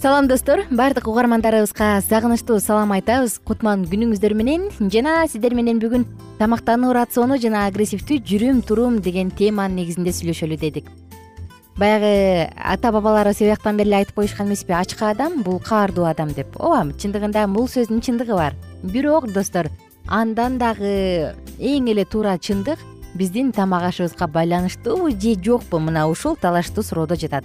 салам достор. Баардык угармандарыбызга сагынычтуу салам айтабыз. Кутман күнүңүздөр менен жана сиздер менен бүгүн тамактануу рациону жана агрессивдүү жүрүм турум деген теманын негизинде сүйлөшөлү дедик. Баягы ата бабаларыбыз себяктан бери эле айтып коюшкан эмеспи? Ачкы адам бул каардуу адам деп. Ооба чындыгында бул сөздүн чындыгы бар. Бирок достор андан дагы эң эле туура чындык биздин тамак ашыбызга байланыштуубу же жокпу? Мына ушул талаштуу суроодо жатат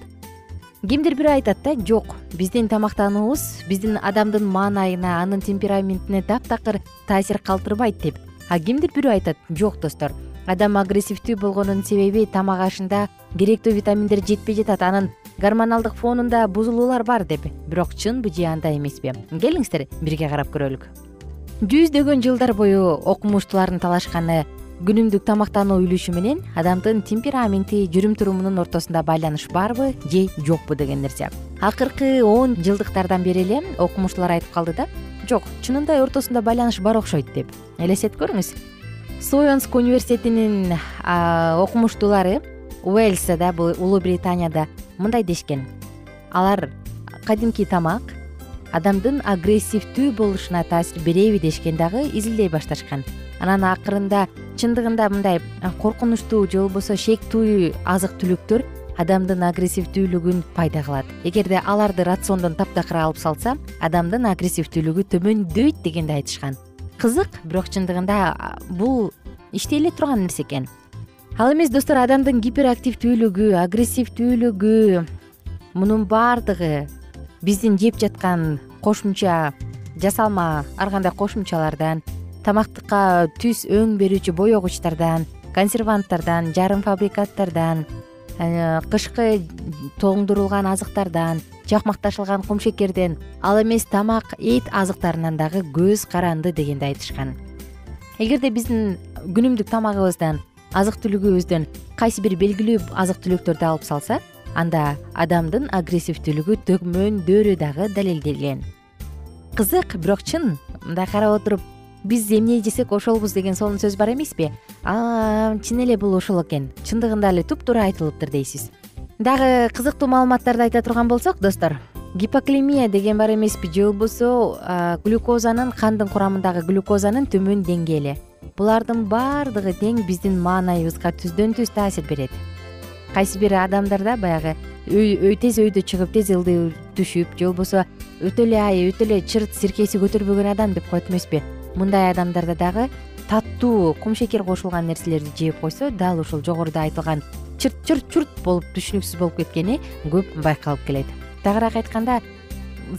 кимдир бирөө айтат да жок биздин тамактануубуз биздин адамдын маанайына анын темпераментине таптакыр таасир калтырбайт деп а кимдир бирөө айтат жок достор адам агрессивдүү болгонунун себеби тамак ашында керектүү витаминдер жетпей жатат анын гормоналдык фонунда бузулуулар бар деп. Бирок чынбы же андай эмеспи. Келиңиздер бирге карап көрөлүк жүздөгөн жылдар бою окумуштуулардын талашканы күнүмдүк тамактануу үлүшү менен адамдын темпераменти жүрүм турумунун ортосунда байланыш барбы же жокпу деген нерсе. Акыркы он жылдыктардан бери эле окумуштуулар айтып калды да жок чынында ортосунда байланыш бар окшойт деп. Элестетип көрүңүз. Соонск университетинин окумуштуулары уэльсда бул улуу британияда мындай дешкен. Алар кадимки тамак адамдын агрессивдүү болушуна таасир береби дешкен дагы изилдей башташкан анан акырында чындыгында мындай коркунучтуу же болбосо шектүү азык түлүктөр адамдын агрессивдүүлүгүн пайда кылат. Эгерде аларды рациондон таптакыр алып салса адамдын агрессивдүүлүгү төмөндөйт дегенди айтышкан. Кызык бирок чындыгында бул иштей эле турган нерсе экен. Ал эмес достор адамдын гиперактивдүүлүгү агрессивдүүлүгү мунун баардыгы биздин жеп жаткан кошумча жасалма ар кандай кошумчалардан тамактыкка түс өң берүүчү боегучтардан консерванттардан жарым фабрикаттардан э, кышкы тоңдурулган азыктардан жакмакташылган кумшекерден ал эмес тамак эт азыктарынан дагы көз каранды дегенди айтышкан. Эгерде биздин күнүмдүк тамагыбыздан азык түлүгүбүздөн кайсы бир белгилүү азык түлүктөрдү алып салса анда адамдын агрессивдүүлүгү төмөндөөрү дагы далилделген. Кызык бирок чын мындай карап отуруп биз эмне жесек ошолбуз деген сонун сөз бар эмеспи? Чын эле бул ошол экен. Чындыгында эле туптуура айтылыптыр дейсиз. Дагы кызыктуу маалыматтарды айта турган болсок достор гипоклемия деген бар эмеспи. Же болбосо глюкозанын кандын курамындагы глюкозанын төмөн деңгээли. Булардын баардыгы тең биздин маанайыбызга түздөн түз таасир берет. Кайсы бир адамдарда баягы тез өйдө чыгып тез ылдый түшүп же болбосо өтө эле ай өтө эле чырт сиркеси көтөрбөгөн адам деп коет эмеспи мындай адамдарда дагы таттуу кумшекер кошулган нерселерди жеп койсо дал ушул жогоруда айтылган чырт чырт чурт болуп түшүнүксүз болуп кеткени көп байкалып келет. Тагыраак айтканда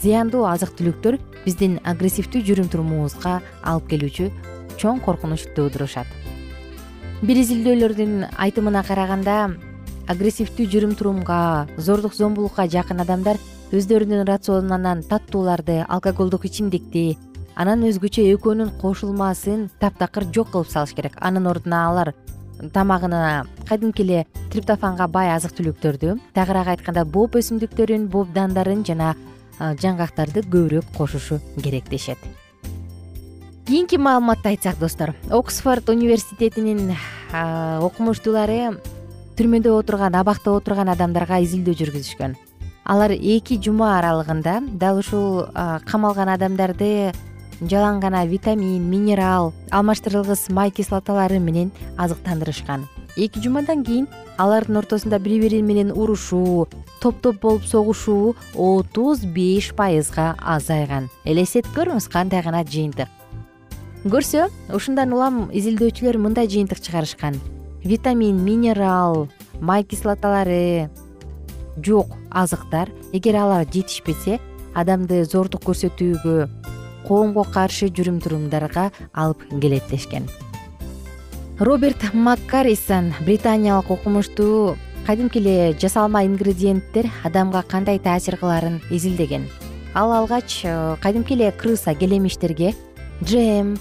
зыяндуу азык түлүктөр биздин агрессивдүү жүрүм турумубузга алып келүүчү чоң коркунуч туудурушат бир изилдөөлөрдүн айтымына караганда агрессивдүү жүрүм турумга зордук зомбулукка жакын адамдар өздөрүнүн рационунан таттууларды алкоголдук ичимдикти анан өзгөчө экөөнүн кошулмасын таптакыр жок кылып салыш керек. Анын ордуна алар тамагына кадимки эле триптофанга бай азык түлүктөрдү тагыраак айтканда боп өсүмдүктөрүн боп дандарын жана жаңгактарды көбүрөөк кошушу керек дешет. Кийинки маалыматты айтсак достор. Оксфорд университетинин окумуштуулары түрмөдө отурган абакта отурган адамдарга изилдөө жүргүзүшкөн. Алар эки жума аралыгында дал ушул камалган адамдарды жалаң гана витамин минерал алмаштырылгыс май кислоталары менен азыктандырышкан. Эки жумадан кийин алардын ортосунда бири бири менен урушуу топ топ болуп согушуу отуз беш пайызга азайган. Элестетип көрүңүз кандай гана жыйынтык. Көрсө ушундан улам изилдөөчүлөр мындай жыйынтык чыгарышкан. Витамин минерал май кислоталары жок азыктар эгер алар жетишпесе адамды зордук көрсөтүүгө коомго каршы жүрүм турумдарга алып келет дешкен роберт маккарисон британиялык окумуштуу кадимки эле жасалма ингредиенттер адамга кандай таасир кылаарын изилдеген. Ал алгач э, кадимки эле крыса келемиштерге джем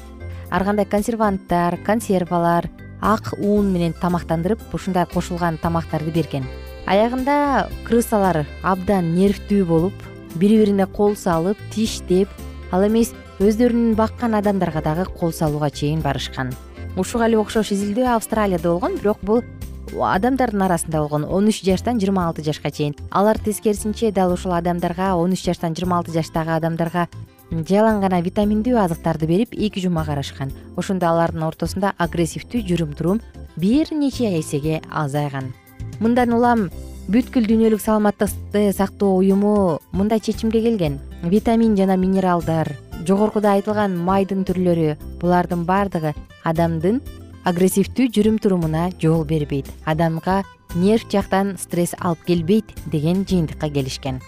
ар кандай консерванттар консервалар ак ун менен тамактандырып ушундай кошулган тамактарды берген. Аягында крысалар абдан нервтүү болуп бири бирине кол салып тиштеп ал эмес өздөрүн баккан адамдарга дагы кол салууга чейин барышкан. Ушуга эле окшош изилдөө австралияда болгон бирок бул адамдардын арасында болгон он үч жаштан жыйырма алты жашка чейин. Алар тескерисинче дал ушул адамдарга он үч жаштан жыйырма алты жаштагы адамдарга жалаң гана витаминдүү азыктарды берип эки жума карашкан. Ошондо алардын ортосунда агрессивдүү жүрүм турум бир нече эсеге азайган. Мындан улам бүткүл дүйнөлүк саламаттыкты сактоо уюму мындай чечимге келген. Витамин жана минералдар жогоркуда айтылган майдын түрлөрү булардын баардыгы адамдын агрессивдүү жүрүм турумуна жол бербейт. Адамга нерв жактан стресс алып келбейт деген жыйынтыкка келишкен.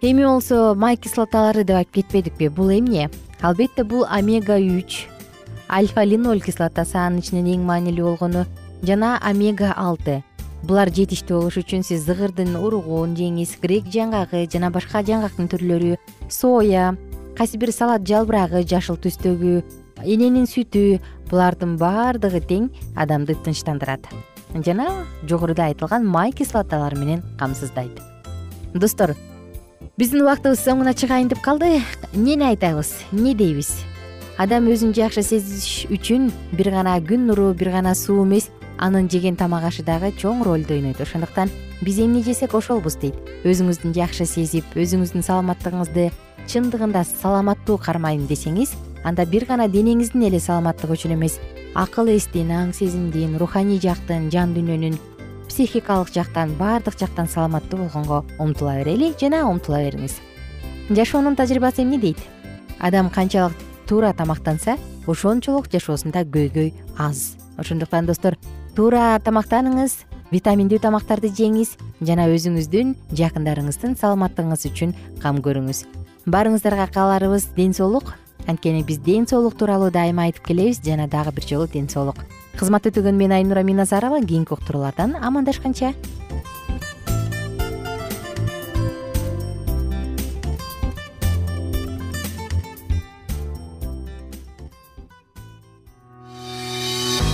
Эми болсо май кислоталары деп айтып кетпедикпи? Бул эмне? Албетте бул омега үч альфа линоль кислотасы анын ичинен эң маанилүү болгону жана омега алты булар жетиштүү болуш үчүн сиз зыгырдын уругун жеңиз грек жаңгагы жана башка жаңгактын түрлөрү соя кайсы бир салат жалбырагы жашыл түстөгү эненин сүтү булардын баардыгы тең адамды тынчтандырат. Жана жогоруда айтылган май кислоталары менен камсыздайт. Достор биздин убактыбыз соңуна чыгайын деп калды. Эмнени айтабыз эмне дейбиз? Адам өзүн жакшы сезиш үчүн бир гана күн нуру бир гана суу эмес анын жеген тамак ашы дагы чоң ролду ойнойт ошондуктан биз эмне жесек ошолбуз дейт. Өзүңүздү жакшы сезип өзүңүздүн саламаттыгыңызды чындыгында саламаттуу кармайм десеңиз анда бир гана денеңиздин эле саламаттыгы үчүн эмес акыл эстин аң сезимдин руханий жактын жан дүйнөнүн психикалык жактан баардык жактан саламаттуу болгонго умтула берели жана умтула бериңиз жашоонун тажрыйбасы эмне дейт? Адам канчалык туура тамактанса ошончолук жашоосунда көйгөй аз ошондуктан достор туура тамактаныңыз витаминдүү тамактарды жеңиз жана өзүңүздүн жакындарыңыздын саламаттыгыңыз үчүн кам көрүңүз. Баарыңыздарга кааларыбыз ден соолук анткени биз ден соолук тууралуу дайыма айтып келебиз жана дагы бир жолу ден соолук кызмат өтөгөн мен айнура миназарова кийинки уктуруулардан амандашканча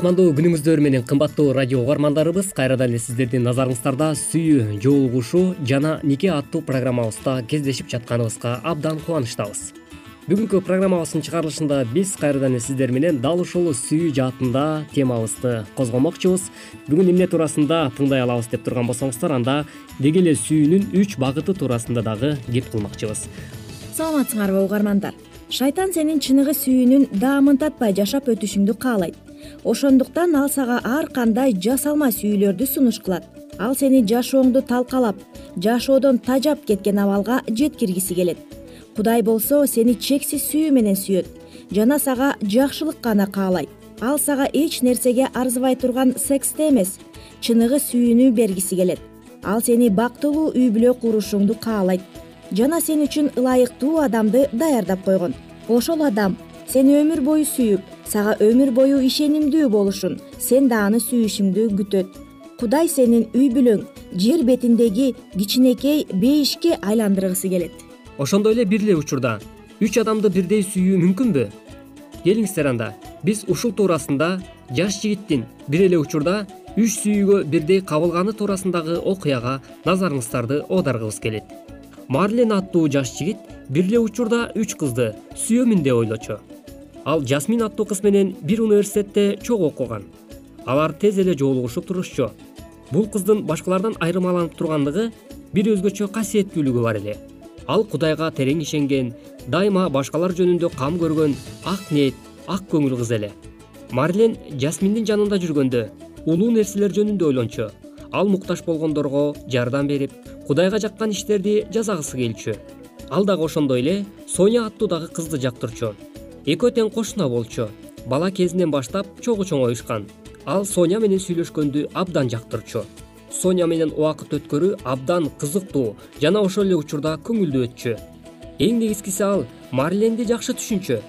кутмандуу күнүңүздөр менен кымбаттуу радио угармандарыбыз кайрадан эле сиздердин назарыңыздарда сүйүү жолугушуу жана нике аттуу программабызда кездешип жатканыбызга абдан кубанычтабыз. Бүгүнкү программабыздын чыгарылышында биз кайрадан эле сиздер менен дал ушул сүйүү жаатында темабызды козгомокчубуз. Бүгүн эмне туурасында тыңдай алабыз деп турган болсоңуздар анда деги эле сүйүүнүн үч багыты туурасында дагы кеп кылмакчыбыз. Саламатсыңарбы угармандар. Шайтан сенин чыныгы сүйүүнүн даамын татпай жашап өтүшүңдү каалайт ошондуктан ал сага ар кандай жасалма сүйүүлөрдү сунуш кылат. Ал сени жашооңду талкалап жашоодон тажап кеткен абалга жеткиргиси келет. Кудай болсо сени чексиз сүйүү менен сүйөт жана сага жакшылык гана каалайт ал сага эч нерсеге арзыбай турган сексти эмес чыныгы сүйүүнү бергиси келет. Ал сени бактылуу үй бүлө курушуңду каалайт жана сен үчүн ылайыктуу адамды даярдап койгон. Ошол адам сени өмүр бою сүйүп сага өмүр бою ишенимдүү болушун. Сен да аны сүйүшүңдү күтөт. Кудай сенин үй бүлөң жер бетиндеги кичинекей бейишке айландыргысы келет. Ошондой эле бир эле учурда үч адамды бирдей сүйүү мүмкүнбү? Келиңиздер анда. Биз ушул туурасында жаш жигиттин бир эле учурда үч сүйүүгө бирдей кабылганы туурасындагы окуяга назарыңыздарды оодаргыбыз келет. Марлен аттуу жаш жигит бир эле учурда үч кызды сүйөмүн деп ойлочу ал жасмин аттуу кыз менен бир университетте чогуу окуган. Алар тез эле жолугушуп турушчу. Бул кыздын башкалардан айырмаланып тургандыгы бир өзгөчө касиеттүүлүгү бар эле. Ал кудайга терең ишенген дайыма башкалар жөнүндө кам көргөн ак ниет ак көңүл кыз эле. Марлен жасминдин жанында жүргөндө улуу нерселер жөнүндө ойлончу. Ал муктаж болгондорго жардам берип кудайга жаккан иштерди жасагысы келчү. Ал дагы ошондой эле соня аттуу дагы кызды жактырчу экөө тең кошуна болчу. Бала кезинен баштап чогуу чоңоюшкан. Ал соня менен сүйлөшкөндү абдан жактырчу. Соня менен убакыт өткөрүү абдан кызыктуу жана ошол эле учурда көңүлдүү өтчү. Эң негизгиси ал марленди жакшы түшүнчү.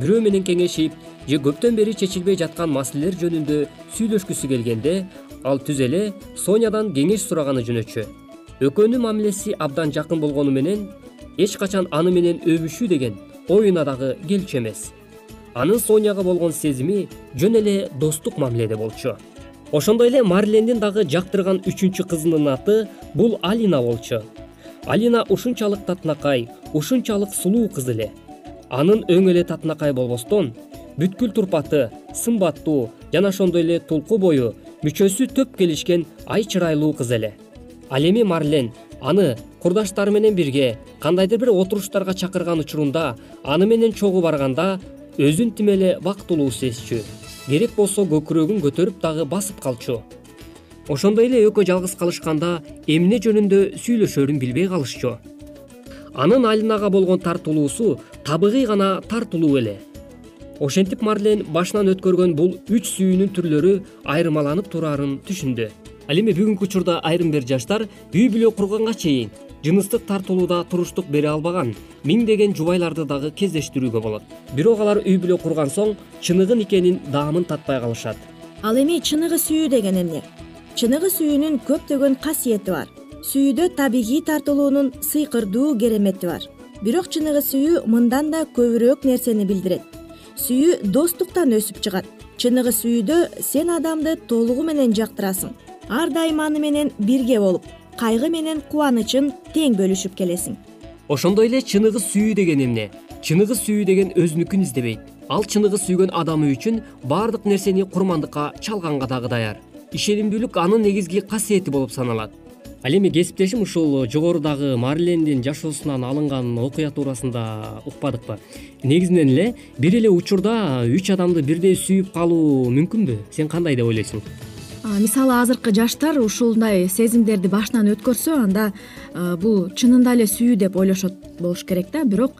Бирөө менен кеңешип же көптөн бери чечилбей жаткан маселелер жөнүндө сүйлөшкүсү келгенде ал түз эле сонядан кеңеш сураганы жөнөчү. Экөөнүн мамилеси абдан жакын болгону менен эч качан аны менен өбүшүү деген оюна дагы келчү эмес. Анын соняга болгон сезими жөн эле достук мамиледе болчу. Ошондой эле марлендин дагы жактырган үчүнчү кызынын аты бул алина болчу. Алина ушунчалык татынакай ушунчалык сулуу кыз эле. Анын өң эле татынакай болбостон бүткүл турпаты сымбаттуу жана ошондой эле тулку бою мүчөсү төп келишкен ай чырайлуу кыз эле. Ал эми марлен аны курдаштары менен бирге кандайдыр бир отуруштарга чакырган учурунда аны менен чогуу барганда өзүн тим эле бактылуу сезчү. Керек болсо көкүрөгүн көтөрүп дагы басып калчу. Ошондой эле экөө жалгыз калышканда эмне жөнүндө сүйлөшөрүн билбей калышчу. Анын алинага болгон тартылуусу табигый гана тартылуу эле. Ошентип марлен башынан өткөргөн бул үч сүйүүнүн түрлөрү айырмаланып тураарын түшүндү. Ал эми бүгүнкү учурда айрым бир жаштар үй бүлө курганга чейин жыныстык тартылууда туруштук бере албаган миңдеген жубайларды дагы кездештирүүгө болот. Бирок алар үй бүлө курган соң чыныгы никенин даамын татпай калышат. Ал эми чыныгы сүйүү деген эмне? Чыныгы сүйүүнүн көптөгөн касиети бар. Сүйүүдө табигый тартылуунун сыйкырдуу керемети бар. Бирок чыныгы сүйүү мындан да көбүрөөк нерсени билдирет. Сүйүү достуктан өсүп чыгат. Чыныгы сүйүүдө сен адамды толугу менен жактырасың. Ар дайым аны менен бирге болуп кайгы менен кубанычын тең бөлүшүп келесиң. Ошондой эле чыныгы сүйүү деген эмне. Чыныгы сүйүү деген өзүнүкүн издебейт. Ал чыныгы сүйгөн адамы үчүн баардык нерсени курмандыкка чалганга дагы даяр. Ишенимдүүлүк анын негизги касиети болуп саналат. Ал эми кесиптешим ушул жогорудагы марлендин жашоосунан алынган окуя туурасында укпадыкпы негизинен эле бир эле учурда үч адамды бирдей сүйүп калуу мүмкүнбү сен кандай деп ойлойсуң мисалы азыркы жаштар ушундай сезимдерди башынан өткөрсө анда бул чынында эле сүйүү деп ойлошот болуш керек да. Бирок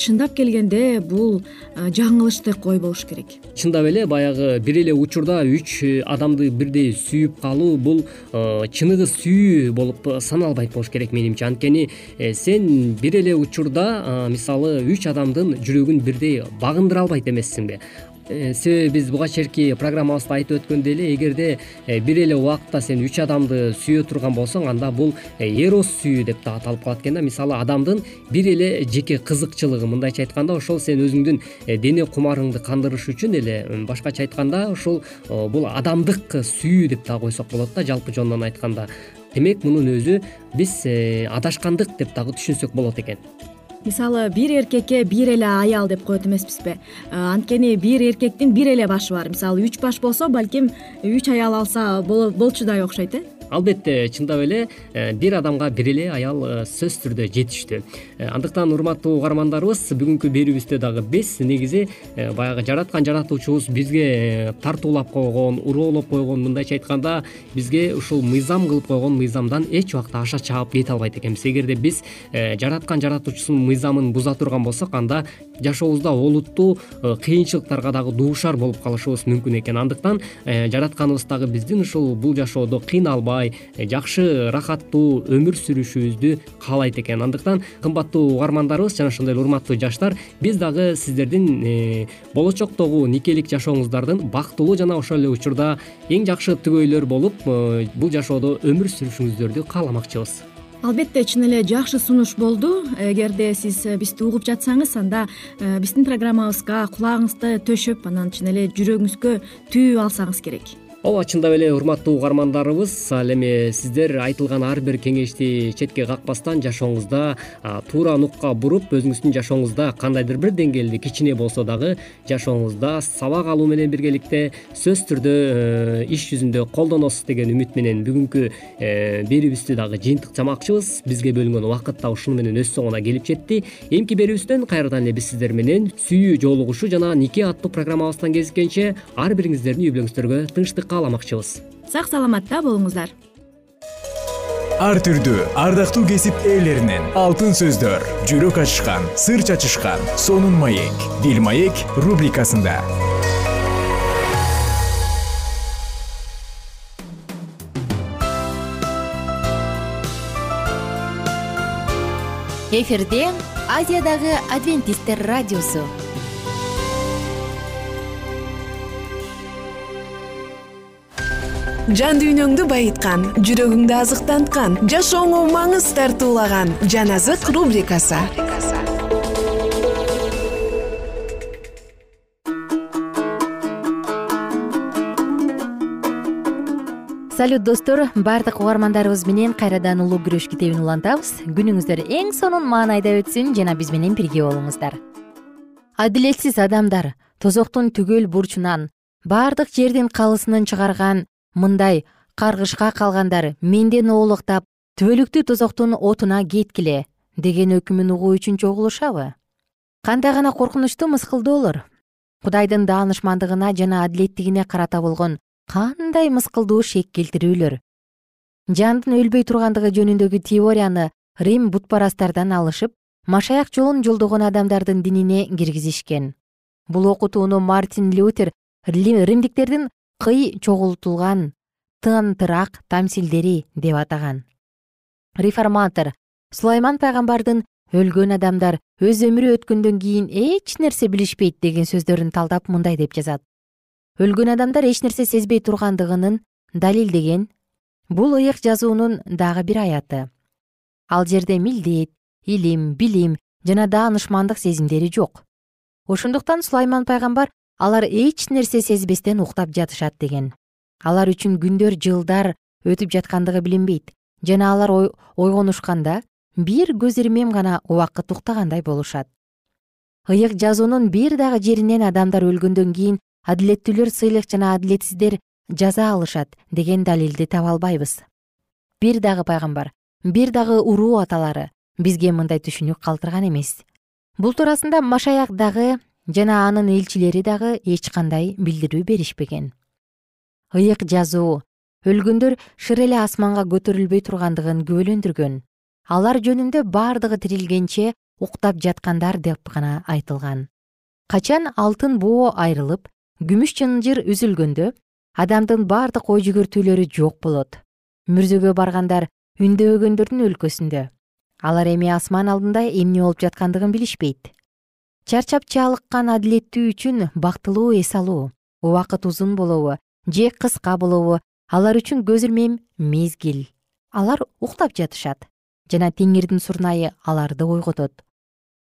чындап келгенде бул жаңылыштык ой болуш керек. Чындап эле баягы бир эле учурда үч адамды бирдей сүйүп калуу бул чыныгы сүйүү болуп саналбайт болуш керек менимче. Анткени э, сен бир эле учурда мисалы үч адамдын жүрөгүн бирдей багындыра албайт эмессиңби Э, себеби биз буга чейинки программабызда айтып өткөндөй эле эгерде э, бир эле убакытта сен үч адамды сүйө турган болсоң анда бул э, эрос сүйүү деп да аталып калат экен да. Мисалы адамдын бир эле жеке кызыкчылыгы мындайча айтканда ошол сен өзүңдүн дене кумарыңды кандырыш үчүн эле башкача айтканда ушул бул адамдык сүйүү деп дагы койсок болот да жалпы жонунан айтканда. Демек мунун өзү биз адашкандык деп дагы түшүнсөк болот экен мисалы бир эркекке бир эле аял деп коет эмеспизби. Анткени бир эркектин бир эле башы бар. Мисалы үч баш болсо балким үч аял алса болчудай окшойт э албетте чындап эле э, бир адамга бир эле аял э, сөзсүз түрдө жетиштүү э, андыктан урматтуу угармандарыбыз бүгүнкү берүүбүздө дагы биз негизи баягы жараткан жаратуучубуз бизге тартуулап койгон уроолоп койгон мындайча айтканда бизге ушул мыйзам кылып койгон мыйзамдан эч убакта аша чаап кете албайт экенбиз. Эгерде биз жараткан жаратуучусунун мыйзамын буза турган болсок анда жашообузда олуттуу кыйынчылыктарга дагы дуушар болуп калышыбыз мүмкүн экен. Андыктан жаратканыбыз дагы биздин ушул бул жашоодо кыйналбай Э, жакшы рахаттуу өмүр сүрүшүбүздү каалайт экен. Андыктан кымбаттуу угармандарыбыз жана ошондой эле урматтуу жаштар биз дагы сиздердин э, болочоктогу никелик жашооңуздардын бактылуу жана ошол эле учурда эң жакшы түгөйлөр болуп э, бул жашоодо өмүр сүрүшүңүздөрдү кааламакчыбыз албетте чын эле жакшы сунуш болду. Эгерде сиз бизди угуп жатсаңыз анда биздин программабызга кулагыңызды төшөп анан чын эле жүрөгүңүзгө түйүп алсаңыз керек ооба чындап эле урматтуу угармандарыбыз ал эми сиздер айтылган ар бир кеңешти четке какпастан жашооңузда туура нукка буруп өзүңүздүн жашооңузда кандайдыр бир деңгээлде кичине болсо дагы жашооңузда сабак алуу менен биргеликте сөзсүз түрдө э, иш жүзүндө колдоносуз деген үмүт менен бүгүнкү э, берүүбүздү дагы жыйынтыкчамакчыбыз бизге бөлүнгөн убакыт да ушуну менен өз соңуна келип жетти. Эмки берүүбүздөн кайрадан эле биз сиздер менен сүйүү жолугушуу жана нике аттуу программабыздан кезишкенче ар бириңиздердин үй бүлөңүздөргө тынчтык кааламакчыбыз сак саламатта болуңуздар. Ар түрдүү ардактуу кесип ээлеринен алтын сөздөр жүрөк ачышкан сыр чачышкан сонун маек бил маек рубрикасында. Эфирде азиядагы адвентисттер радиосу жан дүйнөңдү байыткан жүрөгүңдү азыктанткан жашооңо маңыз тартуулаган жан азык рубрикасы. Салют достор. Баардык угармандарыбыз менен кайрадан улуу күрөш китебин улантабыз. Күнүңүздөр эң сонун маанайда өтсүн жана биз менен бирге болуңуздар. Адилетсиз адамдар тозоктун түгөл бурчунан баардык жердин калысынын чыгарган мындай каргышка калгандар менден оолуктап түбөлүктүү тозоктун отуна кеткиле деген өкүмүн угуу үчүн чогулушабы? Кандай гана коркунучтуу мыскылдоолор? Кудайдын даанышмандыгына жана адилеттигине карата болгон кандай мыскылдуу шек келтирүүлөр? Жандын өлбөй тургандыгы жөнүндөгү теорияны рим бутпарастардан алышып машаяк жолун жолдогон адамдардын динине киргизишкен. Бул окутууну мартин лютер римдиктердин кый чогултулган тыантыраак тамсилдери деп атаган. Реформатор сулайман пайгамбардын өлгөн адамдар өз өмүрү өткөндөн кийин эч нерсе билишпейт деген сөздөрүн талдап мындай деп жазат. Өлгөн адамдар эч нерсе сезбей тургандыгынын далилдеген бул ыйык жазуунун дагы бир аяты. Ал жерде милдет илим билим жана даанышмандык сезимдери жок. Ошондуктан сулайман пайгамбар алар эч нерсе сезбестен уктап жатышат деген. Алар үчүн күндөр жылдар өтүп жаткандыгы билинбейт. Жана алар ойгонушканда бир көз ирмем гана убакыт уктагандай болушат. Ыйык жазуунун бир дагы жеринен адамдар өлгөндөн кийин адилеттүүлөр сыйлык жана адилетсиздер жаза алышат деген далилди таба албайбыз. Бир дагы пайгамбар бир дагы уруу аталары бизге мындай түшүнүк калтырган эмес. Бул туурасында машаяк дагы жана анын элчилери дагы эч кандай билдирүү беришпеген. Ыйык жазуу. Өлгөндөр шыр эле асманга көтөрүлбөй тургандыгын күбөлөндүргөн. Алар жөнүндө бардыгы тирилгенче уктап жаткандар деп гана айтылган. Качан алтын боо айрылып күмүш чынжыр үзүлгөндө адамдын бардык ой жүгүртүүлөрү жок болот. Мүрзөгө баргандар үндөбөгөндөрдүн өлкөсүндө. Алар эми асман алдында эмне болуп жаткандыгын билишпейт чарчап чалыккан адилеттүү үчүн бактылуу эс алуу. Убакыт узун болобу же кыска болобу. Алар үчүн көз ирмем мезгил. Алар уктап жатышат жана теңирдин сурнайы аларды ойготот.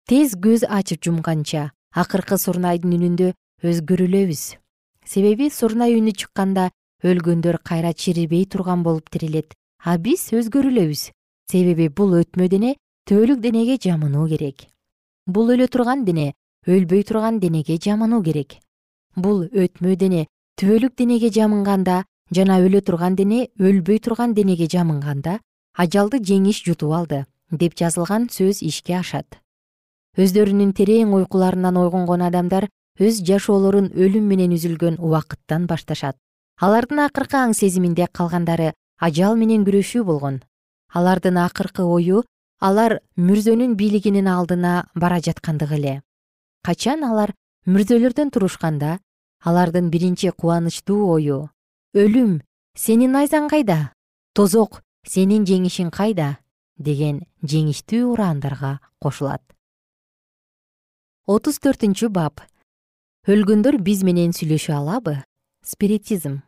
Тез көз ачып жумганча акыркы сурнайдын үнүндө өзгөрүлөбүз. Себеби сурнай үнү чыкканда өлгөндөр кайра чирибей турган болуп тирилет а биз өзгөрүлөбүз. Себеби бул өтмө дене түбөлүк денеге жамынуу керек бул өлө турган дене өлбөй турган денеге жамынуу керек. Бул өтмө дене түбөлүк денеге жамынганда жана өлө турган дене өлбөй турган денеге жамынганда ажалды жеңиш жутуп алды деп жазылган сөз ишке ашат. Өздөрүнүн терең уйкуларынан ойгонгон адамдар өз жашоолорун өлүм менен үзүлгөн убакыттан башташат. Алардын акыркы аң сезиминде калгандары ажал менен күрөшүү болгон. Алардын акыркы ою алар мүрзөнүн бийлигинин алдына бара жаткандыгы эле. Качан алар мүрзөлөрдөн турушканда алардын биринчи кубанычтуу ою өлүм сенин найзаң кайда? Тозок сенин жеңишиң кайда? деген жеңиштүү ураандарга кошулат. Отуз төртүнчү бап. Өлгөндөр биз менен сүйлөшө алабы? Спиритизм.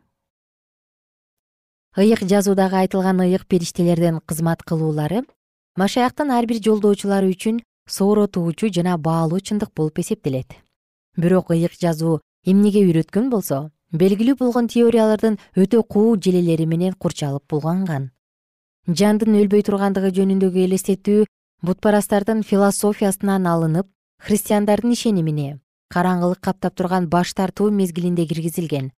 Ыйык жазуудагы айтылган ыйык периштелердин кызмат кылуулары машаяктын ар бир жолдоочулары үчүн сооротуучу жана баалуу чындык болуп эсептелет. Бирок ыйык жазуу эмнеге үйрөткөн болсо белгилүү болгон теориялардын өтө куу желелери менен курчалып булганган. Жандын өлбөй тургандыгы жөнүндөгү элестетүү бутпарастардын философиясынан алынып христиандардын ишенимине караңгылык каптап турган баш тартуу мезгилинде киргизилген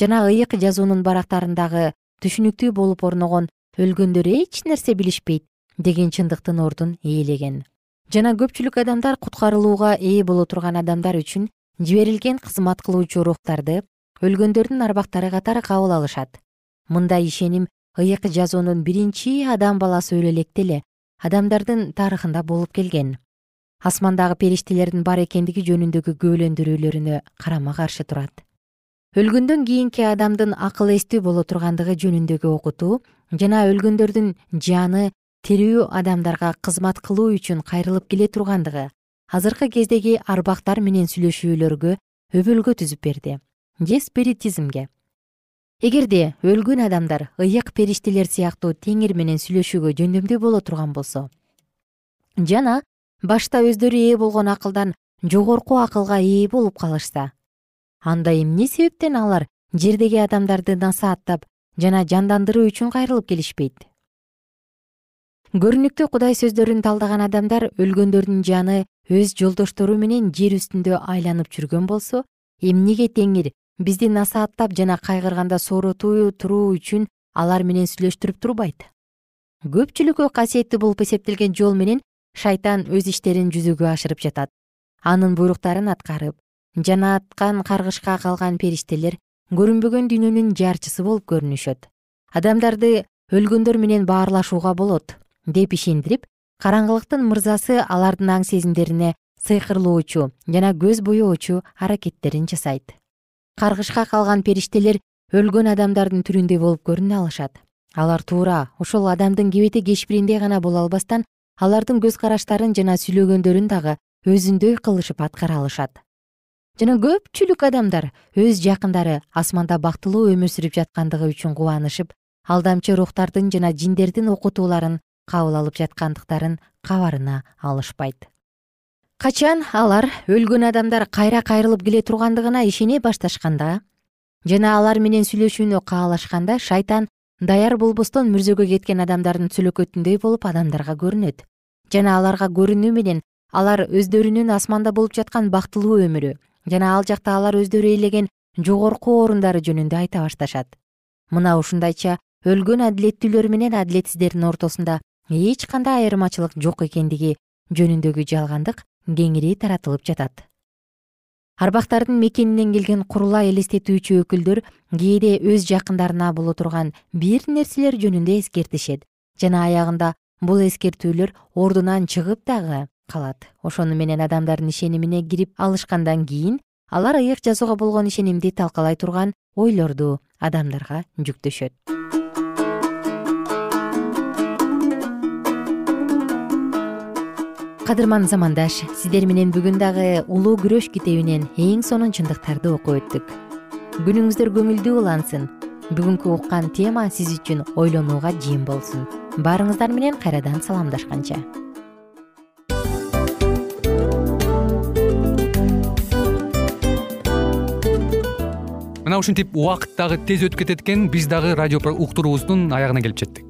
жана ыйык жазуунун барактарындагы түшүнүктүү болуп орногон өлгөндөр эч нерсе билишпейт деген чындыктын ордун ээлеген. Жана көпчүлүк адамдар куткарылууга ээ боло турган адамдар үчүн жиберилген кызмат кылуучу рухтарды өлгөндөрдүн арбактары катары кабыл алышат. Мындай ишеним ыйык жазуунун биринчи адам баласы өлө электе эле адамдардын тарыхында болуп келген. Асмандагы периштелердин бар экендиги жөнүндөгү күбөлөндүрүүлөрүнө карама каршы турат. Өлгөндөн кийинки адамдын акыл эстүү боло тургандыгы жөнүндөгү окутуу жана өлгөндөрдүн жаны тирүү адамдарга кызмат кылуу үчүн кайрылып келе тургандыгы азыркы кездеги арбактар менен сүйлөшүүлөргө өбөлгө түзүп берди. Же спиритизмге. Эгерде өлгөн адамдар ыйык периштелер сыяктуу теңир менен сүйлөшүүгө жөндөмдүү боло турган болсо жана башта өздөрү ээ болгон акылдан жогорку акылга ээ болуп калышса анда эмне себептен алар жердеги адамдарды насааттап жана жандандыруу үчүн кайрылып келишпейт көрүнүктүү кудай сөздөрүн талдаган адамдар өлгөндөрдүн жаны өз жолдоштору менен жер үстүндө айланып жүргөн болсо эмнеге теңир? Бизди насааттап жана кайгырганда сооротуу туруу үчүн алар менен сүйлөштүрүп турбайт. Көпчүлүккө касиеттүү болуп эсептелген жол менен шайтан өз иштерин жүзөгө ашырып жатат. Анын буйруктарын аткарып жанааткан каргышка калган периштелер көрүнбөгөн дүйнөнүн жарчысы болуп көрүнүшөт. Адамдарды өлгөндөр менен баарлашууга болот деп ишендирип караңгылыктын мырзасы алардын аң сезимдерине сыйкырлоочу жана көз боёочу аракеттерин жасайт. Каргышка калган периштелер өлгөн адамдардын түрүндөй болуп көрүнө алышат. Алар туура ошол адамдын кебети кешпириндей гана боло албастан алардын көз караштарын жана сүйлөгөндөрүн дагы өзүндөй кылышып аткара алышат. Жана көпчүлүк адамдар өз жакындары асманда бактылуу өмүр сүрүп жаткандыгы үчүн кубанышып алдамчы рухтардын жана жиндердин окутууларын кабыл алып жаткандыктарын кабарына алышпайт. Качан алар өлгөн адамдар кайра кайрылып келе тургандыгына ишене башташканда жана алар менен сүйлөшүүнү каалашканда шайтан даяр болбостон мүрзөгө кеткен адамдардын сүлөкөтүндөй болуп адамдарга көрүнөт. Жана аларга көрүнүү менен алар өздөрүнүн асманда болуп жаткан бактылуу өмүрү жана ал жакта алар өздөрү ээлеген жогорку орундары жөнүндө айта башташат. Мына ушундайча өлгөн адилеттүүлөр менен адилетсиздердин ортосунда эч кандай айырмачылык жок экендиги жөнүндөгү жалгандык кеңири таратылып жатат. Арбактардын мекенинен келген курула элестетүүчү өкүлдөр кээде өз жакындарына боло турган бир нерселер жөнүндө эскертишет. Жана аягында бул эскертүүлөр ордунан чыгып дагы калат. Ошону менен адамдардын ишенимине кирип алышкандан кийин алар ыйык жазууга болгон ишенимди талкалай турган ойлорду адамдарга жүктөшөт кадырман замандаш сиздер менен бүгүн дагы улуу күрөш китебинен эң сонун чындыктарды окуп өттүк. Күнүңүздөр көңүлдүү улансын. Бүгүнкү уккан тема сиз үчүн ойлонууга жем болсун. Баарыңыздар менен кайрадан саламдашканча. Мына ушинтип убакыт дагы тез өтүп кетет экен. Биз дагы радио уктуруубуздун аягына келип жеттик